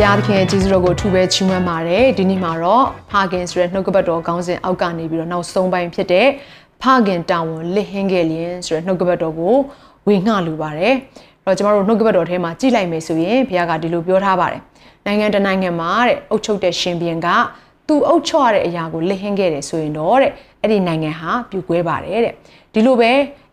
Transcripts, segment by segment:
ဘုရားသခင်ရဲ့ကျေးဇူးတော်ကိုအထူးပဲချီးမွမ်းပါတယ်ဒီနေ့မှာတော့ဖခင်ဆိုတဲ့နှုတ်ကပတ်တော်ခေါင်းစဉ်အောက်ကနေပြီးတော့နောက်ဆုံးပိုင်းဖြစ်တဲ့ဖခင်တာဝန်လစ်ဟင်းခဲ့လျင်ဆိုတဲ့နှုတ်ကပတ်တော်ကိုဝေငှလိုပါတယ်အဲ့တော့ကျမတို့နှုတ်ကပတ်တော်ထဲမှာကြည့်လိုက်မယ်ဆိုရင်ဘုရားကဒီလိုပြောထားပါတယ်နိုင်ငံတနိုင်ငံမှာတဲ့အုပ်ချုပ်တဲ့ရှင်ဘီရင်ကသူအုပ်ချုပ်ရတဲ့အရာကိုလစ်ဟင်းခဲ့တယ်ဆိုရင်တော့တဲ့အဲ့ဒီနိုင်ငံဟာပြိုကွဲပါတယ်တဲ့ဒီလိုပဲ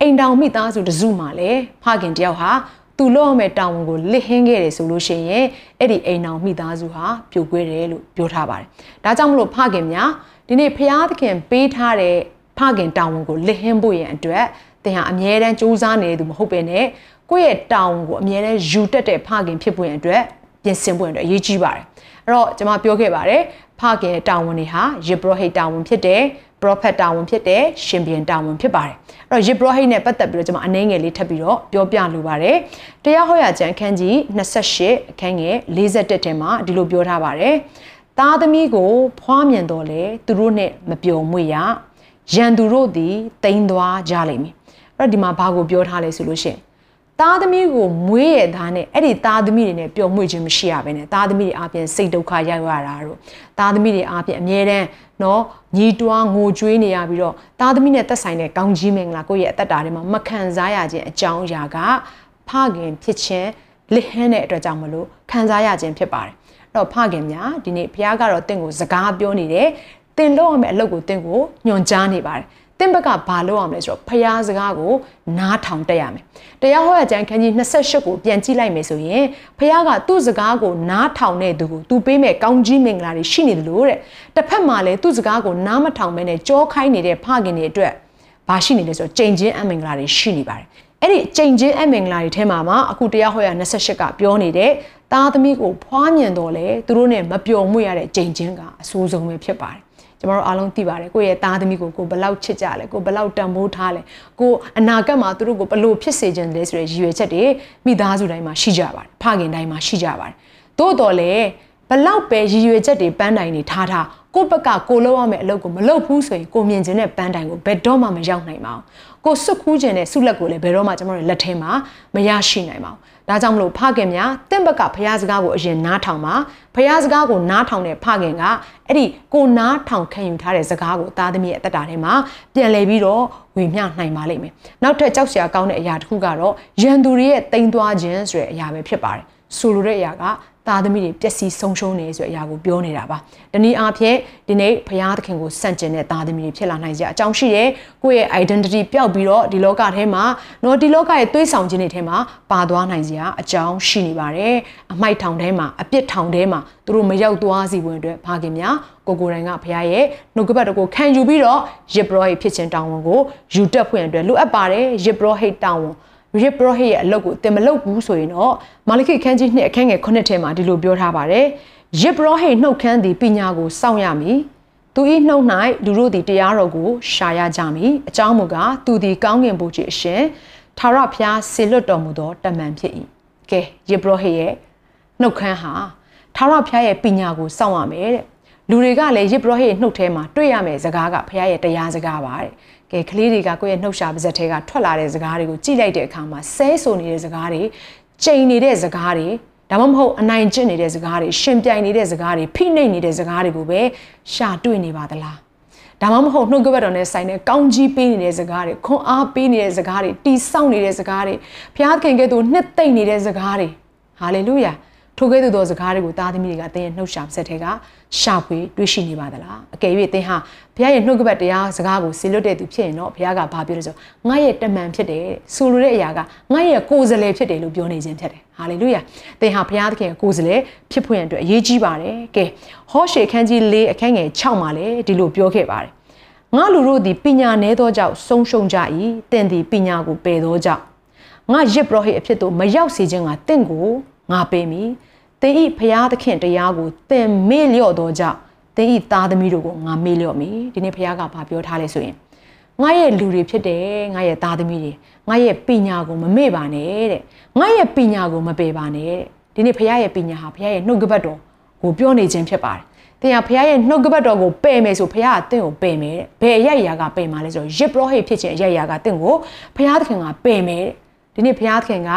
အိမ်တောင်မိသားစုတစုမှာလည်းဖခင်တယောက်ဟာ သူလို့ရမယ့်တာဝန်ကိုလစ်ဟင်းခဲ့တယ်ဆိုလို့ရှိရင်အဲ့ဒီအိမ်အောင်မိသားစုဟာပြိုကွဲတယ်လို့ပြောထားပါတယ်။ဒါကြောင့်မလို့ဖခင်များဒီနေ့ဖခင်သခင်ပေးထားတဲ့ဖခင်တာဝန်ကိုလစ်ဟင်းဖို့ရန်အတွက်သင်ဟာအမြဲတမ်းစူးစမ်းနေသူမဟုတ်ပဲနဲ့ကိုယ့်ရဲ့တာဝန်ကိုအမြဲတမ်းယူတတ်တဲ့ဖခင်ဖြစ်ဖို့ရန်အတွက်ပြင်ဆင်ဖို့ရန်အတွက်အရေးကြီးပါတယ်။ အဲ့တော့ကျွန်မပြောခဲ့ပါတယ်ဖခင်တာဝန်တွေဟာယေဘရဟိတ်တာဝန်ဖြစ်တယ်ပရောဖက်တာဝန်ဖြစ်တယ်ရှင်ဘီယံတာဝန်ဖြစ်ပါတယ်အဲ့တော့ယေဘရဟိတ်နဲ့ပတ်သက်ပြီးတော့ကျွန်မအနှဲငယ်လေးထပ်ပြီးတော့ပြောပြလိုပါတယ်တရားဟောရာကျမ်းခန်းကြီး28အခန်းငယ်41ထဲမှာဒီလိုပြောထားပါတယ်သားသမီးကိုဖွားမြင်တော်လေသူတို့နဲ့မပျော်မွေ့ရရန်သူတို့သည်တိမ်သွားကြလိမ့်မည်အဲ့တော့ဒီမှာဘာကိုပြောထားလဲဆိုလို့ရှိရင် သားသမီးကိုမွေးရသားနဲ့အဲ့ဒီသားသမီးတွေနဲ့ပျော်မွေ့ခြင်းမရှိရဘဲနဲ့သားသမီးတွေအပြင်စိတ်ဒုက္ခရောက်ရတာတို့သားသမီးတွေအပြင်အမြဲတမ်းနော်ညီတွားငိုကြွေးနေရပြီးတော့သားသမီးနဲ့သက်ဆိုင်တဲ့ကောင်းကြီးမင်္ဂလာကိုယ့်ရဲ့အသက်တာထဲမှာမခံစားရခြင်းအကြောင်းအရာကဖခင်ဖြစ်ခြင်းလစ်ဟန်းတဲ့အတွက်ကြောင့်မလို့ခံစားရခြင်းဖြစ်ပါတယ်အဲ့တော့ဖခင်များဒီနေ့ဘုရားကတော့တင့်ကိုစကားပြောနေတယ်တင်လို့ရမယ့်အလုပ်ကိုတင့်ကိုညွှန်ကြားနေပါတယ် တင်ဘက်ကဘာလုပ်ရမလဲဆိုတော့ဖျားစကားကိုနားထောင်တက်ရမယ်။တရားဟောရကျမ်းခန်းကြီး28ကိုပြန်ကြည့်လိုက်မယ်ဆိုရင်ဖျားကသူ့စကားကိုနားထောင်တဲ့သူကိုသူပေးမဲ့ကောင်းကြီးမင်္ဂလာတွေရှိနေတယ်လို့တဲ့။တစ်ဖက်မှာလည်းသူ့စကားကိုနားမထောင်မဲနဲ့ကြောခိုင်းနေတဲ့ဖခင်တွေအတွက်ဘာရှိနေလဲဆိုတော့ကြိမ်ချင်းအမင်္ဂလာတွေရှိနေပါတယ်။အဲ့ဒီကြိမ်ချင်းအမင်္ဂလာတွေထဲမှာမှအခုတရားဟောရ28ကပြောနေတဲ့သားသမီးကိုဖွားမြင်တော့လေသူတို့နဲ့မပျော်မွေ့ရတဲ့ကြိမ်ချင်းကအဆိုးဆုံးပဲဖြစ်ပါတယ်။ ကျမတို့အားလုံးသိပါတယ်ကိုယ့်ရဲ့သားသမီးကိုကိုဘလောက်ချစ်ကြလဲကိုဘလောက်တန်ဖိုးထားလဲကိုအနာဂတ်မှာသူတို့ကိုဘလို့ဖြစ်စေခြင်းလဲဆိုတဲ့ရည်ရွယ်ချက်တွေမိသားစုတိုင်းမှာရှိကြပါတယ်ဖခင်တိုင်းမှာရှိကြပါတယ်သို့တော်လည်းဘလောက်ပဲရည်ရွယ်ချက်တွေပန်းတိုင်တွေထားထားကိုယ့်ဘက်ကကိုလုပ်ရမယ့်အလုပ်ကိုမလုပ်ဘူးဆိုရင်ကိုမြင်ခြင်းတဲ့ပန်းတိုင်ကိုဘယ်တော့မှမရောက်နိုင်ပါဘူးကိုစွတ်ခူးခြင်းတဲ့ဆုလက်ကိုလည်းဘယ်တော့မှကျမတို့လက်ထဲမှာမရရှိနိုင်ပါဘူး ဒါကြောင့်မလို့ဖခင်များတင့်ဘက်ကဖခင်စကားကိုအရင်နားထောင်ပါဖခင်စကားကိုနားထောင်တဲ့ဖခင်ကအဲ့ဒီကိုနားထောင်ခံယူထားတဲ့စကားကိုသားသမီးရဲ့အသက်တာထဲမှာပြန်လည်ပြီးတော့ဝေမျှနိုင်ပါလိမ့်မယ်နောက်ထပ်ကြောက်စရာကောင်းတဲ့အရာတစ်ခုကတော့ရန်သူတွေရဲ့တိမ်သွားခြင်းဆိုတဲ့အရာပဲဖြစ်ပါတယ်ဆိုလိုတဲ့အရာက သားသမီးတွေပျက်စီးဆုံးရှုံးနေဆိုတဲ့အရာကိုပြောနေတာပါ။ဒီနည်းအားဖြင့်ဒီနေ့ဘုရားသခင်ကိုစန့်ကျင်တဲ့သားသမီးတွေဖြစ်လာနိုင်ကြအကြောင်းရှိတယ်။ကိုယ့်ရဲ့ identity ပျောက်ပြီးတော့ဒီလောကထဲမှာနော်ဒီလောကရဲ့သွေးဆောင်ခြင်းတွေထဲမှာပါသွားနိုင်စရာအကြောင်းရှိနေပါတယ်။အမိုက်ထောင်ထဲမှာအပြစ်ထောင်ထဲမှာသူတို့မရောက်သွားစီဝင်အတွက်ဘာခင်များကိုကိုတိုင်ကဘုရားရဲ့နှုတ်ကပတ်တော်ကိုခံယူပြီးတော့ယစ်ဘရောဟိတ်ဖြစ်ခြင်းတောင်းဝန်ကိုယူတက်ဖွင့်အတွက်လိုအပ်ပါတယ်ယစ်ဘရောဟိတ်တောင်းဝန် ရစ်ပရောဟိတ်ရဲ့အလုပ်ကိုတင်မလုပ်ဘူးဆိုရင်တော့မာလခိခန်းကြီးနှစ်အခန်းငယ်9ထဲမှာဒီလိုပြောထားပါတယ်ရစ်ပရောဟိတ်နှုတ်ခမ်းသည်ပညာကိုစောင့်ရမည်သူ၏နှုတ်၌လူတို့သည်တရားတော်ကိုရှာရကြမည်အကြောင်းမူကားသူသည်ကောင်းကင်ဘုရားအရှင်ထာဝရဘုရားဆေလွတ်တော်မူသောတမန်ဖြစ်၏ကဲရစ်ပရောဟိတ်ရဲ့နှုတ်ခမ်းဟာထာဝရဘုရားရဲ့ပညာကိုစောင့်ရမယ်တဲ့လူတွေကလည်းရစ်ပရောဟိတ်နှုတ်ထဲမှာတွေ့ရမယ်စကားကဘုရားရဲ့တရားစကားပါတဲ့ ကဲကလေးတွေကကိုယ့်ရဲ့နှုတ်ရှာပါဇက်ထဲကထွက်လာတဲ့စကားတွေကိုကြည့်လိုက်တဲ့အခါမှာဆဲဆိုနေတဲ့စကားတွေချိန်နေတဲ့စကားတွေဒါမှမဟုတ်အနိုင်ကျင့်နေတဲ့စကားတွေရှင်ပြိုင်နေတဲ့စကားတွေဖိနှိပ်နေတဲ့စကားတွေကိုပဲရှာတွေ့နေပါသလားဒါမှမဟုတ်နှုတ်ကပတ်တော်နဲ့ဆိုင်တဲ့ကောင်းကြီးပေးနေတဲ့စကားတွေခွန်အားပေးနေတဲ့စကားတွေတီဆောက်နေတဲ့စကားတွေဘုရားခင်ကဲ့သို့နှစ်သိမ့်နေတဲ့စကားတွေဟာလေလုယာထိုကဲ့သို့သောစကားတွေကိုသားသမီးတွေကသင်ရဲ့နှုတ်ရှာဆက်ထဲက ရှာဖွေတွေ့ရှိနေပါသလားအကယ်၍သင်ဟာဘုရားရဲ့နှုတ်ကပတ်တရားစကားကိုဆီလွတ်တဲ့သူဖြစ်ရင်တော့ဘုရားကဘာပြောလဲဆိုငါရဲ့တမန်ဖြစ်တယ်ဆိုလိုတဲ့အရာကငါရဲ့ကိုယ်စားလှယ်ဖြစ်တယ်လို့ပြောနေခြင်းဖြစ်တယ်ဟာလေလုယာသင်ဟာဘုရားသခင်ကိုယ်စားလှယ်ဖြစ်ဖွင့်ရအတွက်အရေးကြီးပါတယ်ကဲဟောရှေခန်းကြီး၄အခန်းငယ်6မှာလည်းဒီလိုပြောခဲ့ပါတယ်ငါလူတို့သည်ပညာနည်းသောကြောင့်ဆုံးရှုံးကြ၏သင်သည်ပညာကိုပယ်သောကြောင့်ငါရစ်ပရောဟိတ်အဖြစ်သို့မရောက်စေခြင်းကတင့်ကိုငါပေးမည် သင်ဤဖရာသခင်တရားကိုသင်မေ့လျော့သောကြောင့်သင်ဤသားသမီးတို့ကိုငါမေ့လျော့မည်ဒီနေ့ဖရာကဘာပြောထားလဲဆိုရင်ငါရဲ့လူတွေဖြစ်တယ်ငါရဲ့သားသမီးတွေငါရဲ့ပညာကိုမမေ့ပါနဲ့တဲ့ငါရဲ့ပညာကိုမပယ်ပါနဲ့တဲ့ဒီနေ့ဖရာရဲ့ပညာဟာဖရာရဲ့နှုတ်ကပတ်တော်ကိုပြောနေခြင်းဖြစ်ပါတယ်သင်ဟာဖခင်ရဲ့နှုတ်ကပတ်တော်ကိုပယ်မယ်ဆိုဖခင်ကတင့်ကိုပယ်မယ်တဲ့ဘယ်အရရာကပယ်မှာလဲဆိုတော့ရစ်ပရောဟိတ်ဖြစ်ခြင်းအရရာကတင့်ကိုဖခင်သခင်ကပယ်မယ်တဲ့ဒီနေ့ဖခင်သခင်က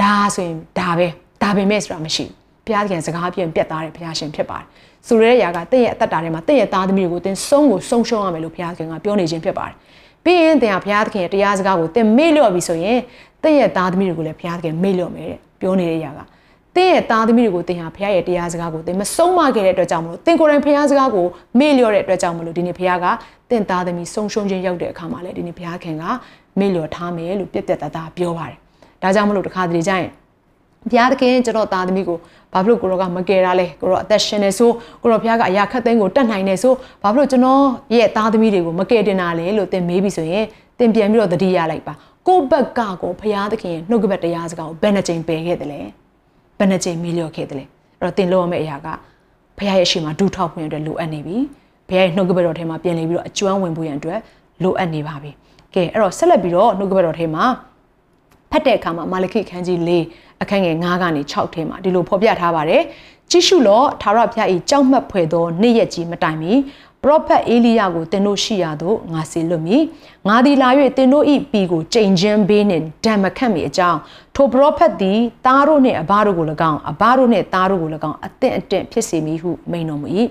ဒါဆိုရင်ဒါပဲ ဒါပဲမဲ့ဆိုတာမရှိဘူးဖခင်သခင်စကားပြန်ပြတ်သားတဲ့ဖခင်ရှင်ဖြစ်ပါတယ်ဆိုရဲရာကတင့်ရဲ့အသက်တာထဲမှာတင့်ရဲ့သားသမီးတွေကိုတင်ဆုံးကိုဆုံးရှုံးရမယ်လို့ဖခင်သခင်ကပြောနေခြင်းဖြစ်ပါတယ်ပြီးရင်တင်ဟာဘုရားသခင်ရဲ့တရားစကားကိုသင်မေ့လျော့ပြီဆိုရင်တင့်ရဲ့သားသမီးတွေကိုလည်းဘုရားသခင်မေ့လျော့မယ်တဲ့ပြောနေတဲ့အရာကတင်းရဲ့သားသမီးတွေကိုတင်ဟာဖခင်ရဲ့တရားစကားကိုတင်မဆုံးမခဲ့တဲ့အတွက်ကြောင့်မလို့တင်ကိုယ်တိုင်ဖခင်စကားကိုမေ့လျော့တဲ့အတွက်ကြောင့်မလို့ဒီနေ့ဖခင်ကတင်သားသမီးဆုံးရှုံးခြင်းရောက်တဲ့အခါမှာလည်းဒီနေ့ဖခင်ကမေ့လျော့ထားမယ်လို့ပြက်ပြက်သားသားပြောပါတယ်။ဒါကြောင့်မလို့တခါတလေကျရင် ဘုရားသခင်ကျွန်တော်သားသမီးကိုဘာဖြစ်လို့ကိုရောကမကယ်တာလဲကိုရောအသက်ရှင်နေဆိုကိုရောဘုရားကအရာခတ်သိမ်းကိုတတ်နိုင်နေဆိုဘာဖြစ်လို့ကျွန်တော်ရဲ့သားသမီးတွေကိုမကယ်တင်တာလဲလို့သင်မေးပြီဆိုရင်သင်ပြန်ပြီးတော့တတိယလိုက်ပါကိုယ့်ဘက်ကကိုဘုရားသခင်ရဲ့နှုတ်ကပတ်တရားစကားကိုဘယ်နှကြိမ်ပယ်ခဲ့တယ်လဲဘယ်နှကြိမ်မေးလျော့ခဲ့တယ်လဲအဲ့တော့သင်လုပ်ရမယ့်အရာကဘုရားရဲ့ရှေ့မှာဒုထောက်ဖွင့်ရတဲ့လိုအပ်နေပြီဘုရားရဲ့နှုတ်ကပတ်တော်ထဲမှာပြန်လေပြီးတော့အကျွမ်းဝင်ဖို့ရန်အတွက်လိုအပ်နေပါပြီကဲအဲ့တော့ဆက်လက်ပြီးတော့နှုတ်ကပတ်တော်ထဲမှာ ဖတ်တဲ့အခါမှာမာလခိခန်းကြီး၄အခန်းငယ်9ကနေ6ထဲမှာဒီလိုဖော်ပြထားပါတယ်ကြည့်ရှုလောထာဝရဘုရား၏ကြောက်မှတ်ဖွယ်သောနေ့ရက်ကြီးမတိုင်မီပရောဖက်အေလိယကိုသင်တို့ရှိရသို့ငါစေလွတ်မည်ငါသည်လာ၍သင်တို့၏ပြီကိုကြိမ်ချင်းဘေးနှင့်ဓမ္မခတ်မိအကြောင်းထိုပရောဖက်သည်သားတို့နှင့်အဘတို့ကို၎င်းအဘတို့နှင့်သားတို့ကို၎င်းအသင့်အတင့်ဖြစ်စေမည်ဟုမိန်တော်မူ၏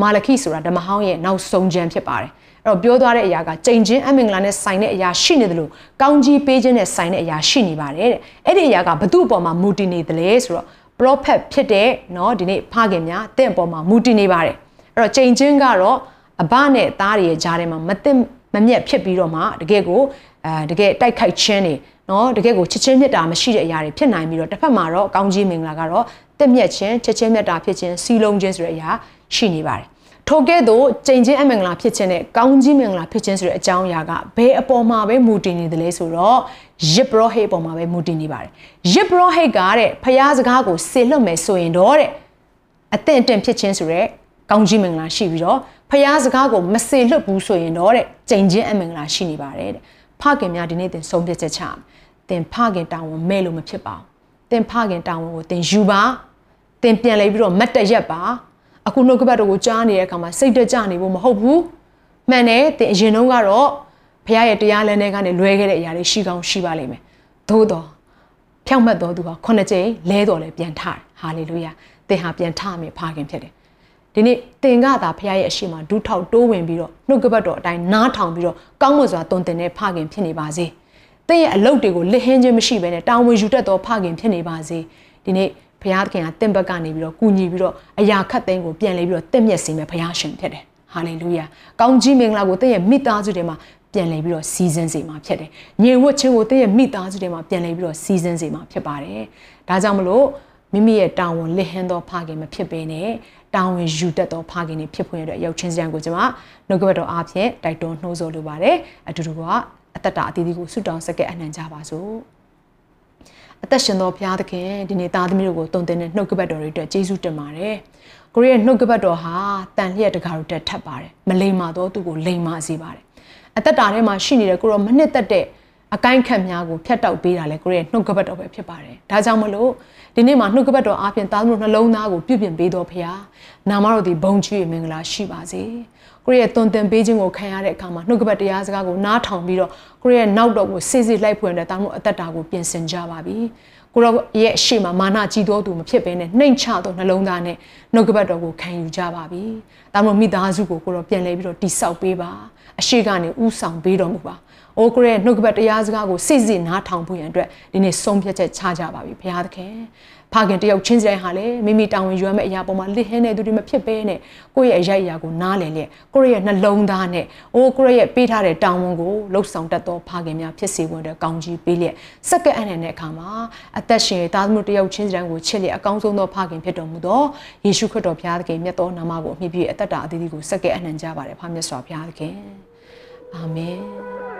မာလခိဆိုတာဓမ္မဟောင်းရဲ့နောက်ဆုံးကျမ်းဖြစ်ပါတယ် အဲ့တော့ပြောသွားတဲ့အရာကကြိမ်ချင်းအမင်္ဂလာနဲ့ဆိုင်တဲ့အရာရှိနေတယ်လို့ကောင်းကြီးပေးခြင်းနဲ့ဆိုင်တဲ့အရာရှိနေပါတယ်တဲ့အဲ့ဒီအရာကဘသူ့အပေါ်မှာမူတည်နေတယ်လဲဆိုတော့ prophet ဖြစ်တဲ့เนาะဒီနေ့ဖခင်များတင့်အပေါ်မှာမူတည်နေပါတယ်အဲ့တော့ကြိမ်ချင်းကတော့အဘနဲ့သားတွေရဲ့ကြားထဲမှာမသိမမြက်ဖြစ်ပြီးတော့မှတကယ်ကိုအဲတကယ်တိုက်ခိုက်ခြင်းတွေနော်တကယ်ကိုချစ်ချင်းမြတ်တာမရှိတဲ့အရာတွေဖြစ်နိုင်ပြီးတော့တစ်ဖက်မှာတော့ကောင်းကြီးမင်္ဂလာကတော့တက်မြက်ခြင်းချစ်ချင်းမြတ်တာဖြစ်ခြင်းစီလုံးခြင်းဆိုတဲ့အရာရှိနေပါတယ် ထိုကဲ့သို့ကြိမ်ချင်းအမင်္ဂလာဖြစ်ခြင်းနဲ့ကောင်းကြီးမင်္ဂလာဖြစ်ခြင်းဆိုတဲ့အကြောင်းအရာကဘယ်အပေါ်မှာပဲမူတည်နေတယ်လဲဆိုတော့ယစ်ဘရဟိတ်ပေါ်မှာပဲမူတည်နေပါတယ်ယစ်ဘရဟိတ်ကတဲ့ဖျားစကားကိုဆေလွတ်မယ်ဆိုရင်တော့တဲ့အသင့်အတင့်ဖြစ်ခြင်းဆိုတဲ့ကောင်းကြီးမင်္ဂလာရှိပြီးတော့ဖျားစကားကိုမစေလွတ်ဘူးဆိုရင်တော့တဲ့ကြိမ်ချင်းအမင်္ဂလာရှိနေပါတယ်တဲ့ဖခင်များဒီနေ့သင်ဆုံးဖြတ်ချက်ချသင်ဖခင်တောင်းဝန်မဲ့လို့မဖြစ်ပါဘူးသင်ဖခင်တောင်းဝန်ကိုသင်ယူပါသင်ပြန်လဲပြီးတော့မတ်တရက်ပါ အခုနှုတ်ကပတ်တော်ကိုကြားနေတဲ့အခါမှာစိတ်တကြနေဖို့မဟုတ်ဘူးမှန်တယ်သင်အရင်တုန်းကတော့ဖခင်ရဲ့တရားလမ်းထဲကနေလွဲခဲ့တဲ့အရာတွေရှိကောင်းရှိပါလိမ့်မယ်သို့တော့ဖြောင့်မတ်တော်သူကခုနှစ်ကြိမ်လဲတော်လဲပြန်ထတယ်ဟာလေလုယာသင်ဟာပြန်ထမယ်ဖခင်ဖြစ်တယ်ဒီနေ့သင်ကသာဖခင်ရဲ့အရှိမဒူးထောက်တိုးဝင်ပြီးတော့နှုတ်ကပတ်တော်အတိုင်းနားထောင်ပြီးတော့ကောင်းမွန်စွာတုံတင်တဲ့ဖခင်ဖြစ်နေပါစေ။သင်ရဲ့အလုပ်တွေကိုလစ်ဟင်းခြင်းမရှိဘဲနဲ့တာဝန်ယူတတ်သောဖခင်ဖြစ်နေပါစေ။ဒီနေ့ ဖခင်သခင်ကတင့်ဘက်ကနေပြီးတော့ကူညီပြီးတော့အရာခတ်သိမ်းကိုပြန်လဲပြီးတော့တင့်မြတ်စေမယ်ဖခင်ရှင်ဖြစ်တယ်။ဟာလေလုယာ။ကောင်းကြီးမင်္ဂလာကိုသင်ရဲ့မိသားစုတွေမှာပြန်လဲပြီးတော့စီစဉ်စေမှာဖြစ်တယ်။ညင်ဝတ်ခြင်းကိုသင်ရဲ့မိသားစုတွေမှာပြန်လဲပြီးတော့စီစဉ်စေမှာဖြစ်ပါတယ်။ဒါကြောင့်မလို့မိမိရဲ့တာဝန်လစ်ဟင်းသောဖခင်မဖြစ်ဘဲနဲ့တာဝန်ယူတတ်သောဖခင်တွေဖြစ်ဖွယ်ရတဲ့ရောက်ချင်းစံကိုကျွန်မနှုတ်ကပတ်တော်အားဖြင့်တိုက်တွန်းနှိုးဆော်လိုပါတယ်အတူတူကအသက်တာအသီးသီးကိုဆုတောင်းဆက်ကဲအနှံကြပါစို့ အသက်ရှင်သောဘုရားသခင်ဒီနေ့သားသမီးတို့ကိုတုံတင်တဲ့နှုတ်ကပတ်တော်တွေအတွက်ကျေးဇူးတင်ပါတယ်ကိုရဲ့နှုတ်ကပတ်တော်ဟာတန်လျက်တကားတို့တက်ထပ်ပါတယ်မလိမ္မာတော့သူ့ကိုလိမ္မာစေပါတယ်အသက်တာထဲမှာရှိနေတဲ့ကိုရောမနှစ်သက်တဲ့ အကိုင်းခတ်များကိုဖျက်တောက်ပေးတာလဲကိုရဲ့နှုတ်ကပတ်တော်ပဲဖြစ်ပါတယ်ဒါကြောင့်မလို့ဒီနေ့မှာနှုတ်ကပတ်တော်အားဖြင့်သားသမီးနှလုံးသားကိုပြုပြင်ပေးတော်ဖရာနာမတော်ဒီဘုံချွေမင်္ဂလာရှိပါစေကိုရဲ့တုံတင်ပေးခြင်းကိုခံရတဲ့အခါမှာနှုတ်ကပတ်တရားစကားကိုနားထောင်ပြီးတော့ကိုရဲ့နောက်တော်ကိုစစ်စစ်လိုက်ဖွင့်တဲ့သားသမီးအသက်တာကိုပြင်ဆင်ကြပါပြီကိုရောရဲ့အရှိမမာနကြည်တော်သူမဖြစ်ဘဲနဲ့နှိမ်ချသောနှလုံးသားနဲ့နှုတ်ကပတ်တော်ကိုခံယူကြပါပြီ။ဒါမှမဟုတ်မိသားစုကိုကိုရောပြန်လဲပြီးတော့တိဆောက်ပေးပါ။အရှိကနေဥဆောင်ပေးတော်မူပါ။ အိုးကိုရဲ့နှုတ်ကပတ်တရားစကားကိုစိစိနားထောင်ဖို့ရန်အတွက်ဒီနေ့ဆုံးဖြတ်ချက်ချကြပါပြီဘုရားသခင်။ဖခင်တယောက်ချင်းစီတိုင်းဟာလည်းမိမိတာဝန်ယူရမယ့်အရာပေါ်မှာလစ်ဟင်းတဲ့သူတွေမဖြစ်ဘဲနဲ့ကိုယ့်ရဲ့အရာအရာကိုနားလည်လျက်ကိုယ့်ရဲ့နှလုံးသားနဲ့အိုးကိုယ့်ရဲ့ပေးထားတဲ့တာဝန်ကိုလှုပ်ဆောင်တတ်သောဖခင်များဖြစ်စေဝင်တဲ့ကောင်းကြီးပေးလျက်စက္ကအနန္တအခါမှာအသက်ရှင်သားသမီးတယောက်ချင်းစီတိုင်းကိုချစ်လျက်အကောင်းဆုံးသောဖခင်ဖြစ်တော်မူသောယေရှုခရစ်တော်ဘုရားသခင်မြတ်သောနာမကိုအမြှပြည့်အသက်တာအသီးသီးကိုစက္ကအနန္တကြပါတယ်ဖခင်မြတ်စွာဘုရားသခင်အာမင်